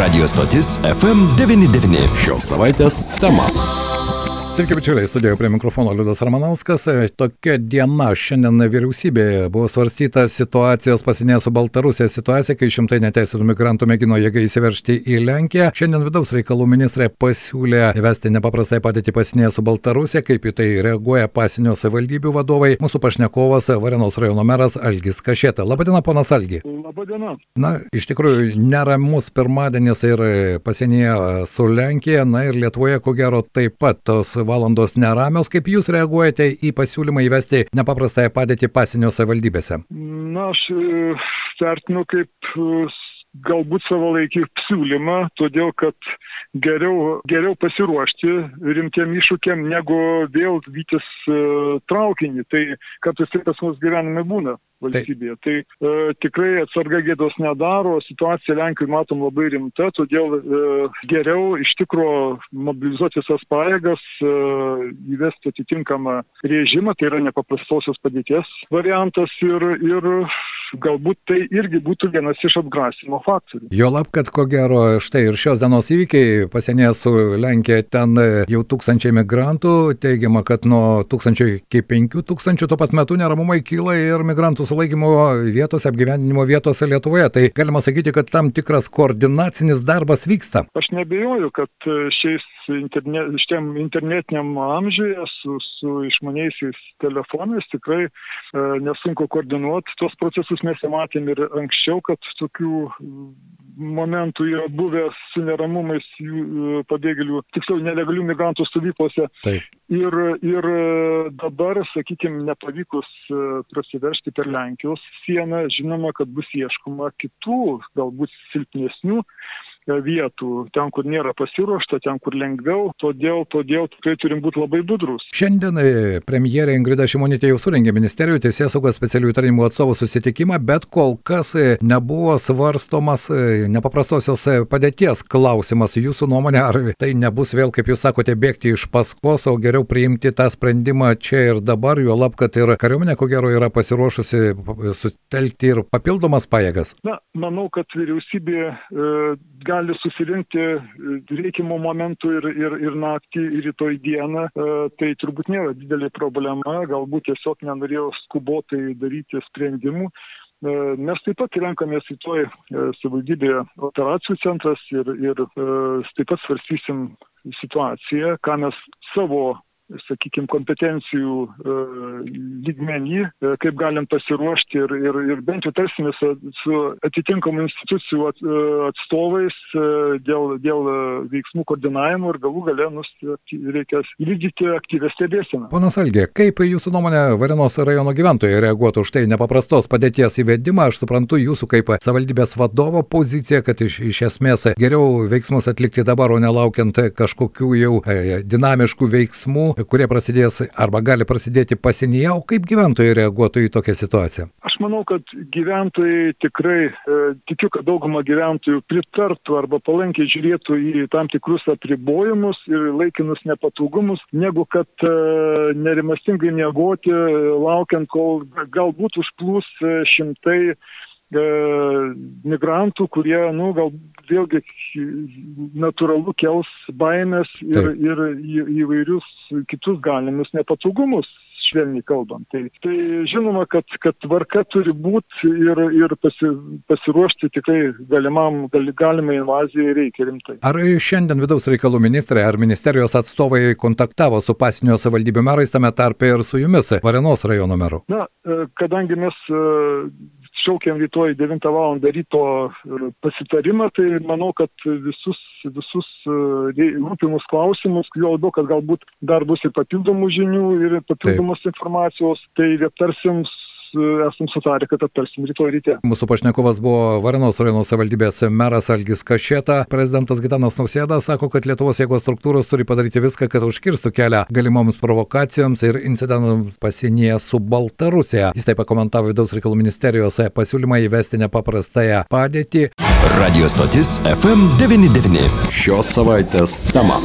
Radio stotis FM99. Šios savaitės tema. Sveiki, bičiuliai, studijoje prie mikrofono Liudas Ramanauskas. Tokia diena šiandien vyriausybėje buvo svarstyta situacijos pasinė su Baltarusija situacija, kai šimtai neteisėtų migrantų mėgino jėgai įsiveršti į Lenkiją. Šiandien vidaus reikalų ministrė pasiūlė įvesti nepaprastai padėti pasinė su Baltarusija, kaip į tai reaguoja pasinio savivaldybių vadovai. Mūsų pašnekovas Varenos rajono meras Algis Kašėta. Labadiena, ponas Algi. Labadiena. Na, iš tikrųjų, neramus pirmadienis ir pasienyje su Lenkija, na ir Lietuvoje, ko gero, taip pat tos valandos neramios. Kaip jūs reaguojate į pasiūlymą įvesti nepaprastąją padėtį pasienio savivaldybėse? Na, aš e, vertinu kaip e, galbūt savalaikį siūlymą, todėl kad geriau, geriau pasiruošti rimtiem iššūkiam, negu vėl vytis uh, traukinį. Tai kartais tai pas mus gyvenime būna valstybėje. Tai, tai e, tikrai atsarga gėdos nedaro, situacija Lenkijoje matom labai rimta, todėl e, geriau iš tikro mobilizuoti visas pajėgas, e, įvesti atitinkamą režimą, tai yra nepaprastosios padėties variantas ir, ir galbūt tai irgi būtų vienas iš atgrasimo faktorių. Jo lab, kad ko gero štai ir šios dienos įvykiai pasienyje su Lenkija ten jau tūkstančiai migrantų, teigiama, kad nuo tūkstančio iki penkių tūkstančių tuo pat metu neramumai kyla ir migrantų sulaikymo vietose, apgyvendinimo vietose Lietuvoje. Tai galima sakyti, kad tam tikras koordinacinis darbas vyksta. Aš nebejoju, kad e, šiais interne, šiam internetiniam amžiuje su, su išmaniaisiais telefonais tikrai e, nesunku koordinuoti tuos procesus. Mes jau matėm ir anksčiau, kad tokių momentų yra buvę su neramumais jų e, pabėgėlių, tiksliau nelegalių migrantų stovyklose. Taip. Ir, ir dabar, sakykime, nepavykus e, prasiveršti per Lenkijos sieną, žinoma, kad bus ieškoma kitų, galbūt silpnesnių vietų, ten, kur nėra pasiruošta, ten, kur lengviau, todėl, todėl tikrai turim būti labai budrus. Šiandien e, premjerė Ingrida Šimonytė jau surengė ministerijų teisės saugos specialiųjų tarnymų atstovų susitikimą, bet kol kas e, nebuvo svarstomas e, nepaprastosios padėties klausimas. Jūsų nuomonė, ar tai nebus vėl, kaip jūs sakote, bėgti iš paskos, o geriau priimti tą sprendimą čia ir dabar, jo lab, kad ir kariuomenė, ko gero, yra pasiruošusi sutelkti ir papildomas pajėgas? Na, manau, kad vyriausybė e, gali susirinkti e, reikiamų momentų ir, ir, ir naktį, ir rytoj dieną, e, tai turbūt nėra didelė problema, galbūt tiesiog nenorėjau skubotai daryti sprendimų. E, mes taip pat renkamės į toj savivaldybėje operacijų centras ir, ir taip pat svarstysim situaciją, ką mes savo sakykime, kompetencijų e, lygmenį, e, kaip galim pasiruošti ir, ir, ir bent jau tarsime su, su atitinkamų institucijų at, e, atstovais dėl, dėl veiksmų koordinavimo ir galų gale nus, reikia vykdyti aktyvę stebėsiną. Ponas Algė, kaip jūsų nuomonė Varenos rajono gyventojai reaguotų už tai nepaprastos padėties įvedimą? Aš suprantu jūsų kaip savivaldybės vadovo poziciją, kad iš, iš esmės geriau veiksmus atlikti dabar, o nelaukiant kažkokių jau dinamiškų veiksmų, kurie prasidės arba gali prasidėti pasienyje, o kaip gyventojai reaguotų į tokią situaciją? Aš manau, kad gyventojai tikrai, e, tikiu, kad dauguma gyventojų pritartų arba palankiai žiūrėtų į tam tikrus apribojimus ir laikinus nepatogumus, negu kad e, nerimastingai negoti, laukiant, kol galbūt užplūs e, šimtai e, migrantų, kurie, nu, gal vėlgi natūralu kels baimės ir, ir į, įvairius kitus galimus nepatogumus švelniai kalbant. Tai, tai žinoma, kad, kad tvarka turi būti ir, ir pasi, pasiruošti tikrai galimam, gal, galimai invazijai reikia rimtai. Ar šiandien vidaus reikalų ministrai ar ministerijos atstovai kontaktavo su pasinio savivaldybių merais, tame tarpe ir su jumis, Varenos rajono meru? Na, e, kadangi mes e, šaukiam rytoj 9 val. ryto e, pasitarimą, tai manau, kad visus, visus e, rūpimus klausimus, jo labiau, kad galbūt dar bus ir papildomų žinių ir papildomos Taip. informacijos, tai aptarsim esam sutarę, kad aptarsim rytoj ryte. Mūsų pašnekovas buvo Varenos rajono savivaldybės meras Algis Kašėta. Prezidentas Gitanas Nausėda sako, kad Lietuvos jėgos struktūros turi padaryti viską, kad užkirstų kelią galimoms provokacijoms ir incidentams pasienyje su Baltarusija. Jis taip pat komentavo vidaus reikalų ministerijos pasiūlymą įvesti nepaprastąją padėtį. Radio stotis FM99. Šios savaitės tema.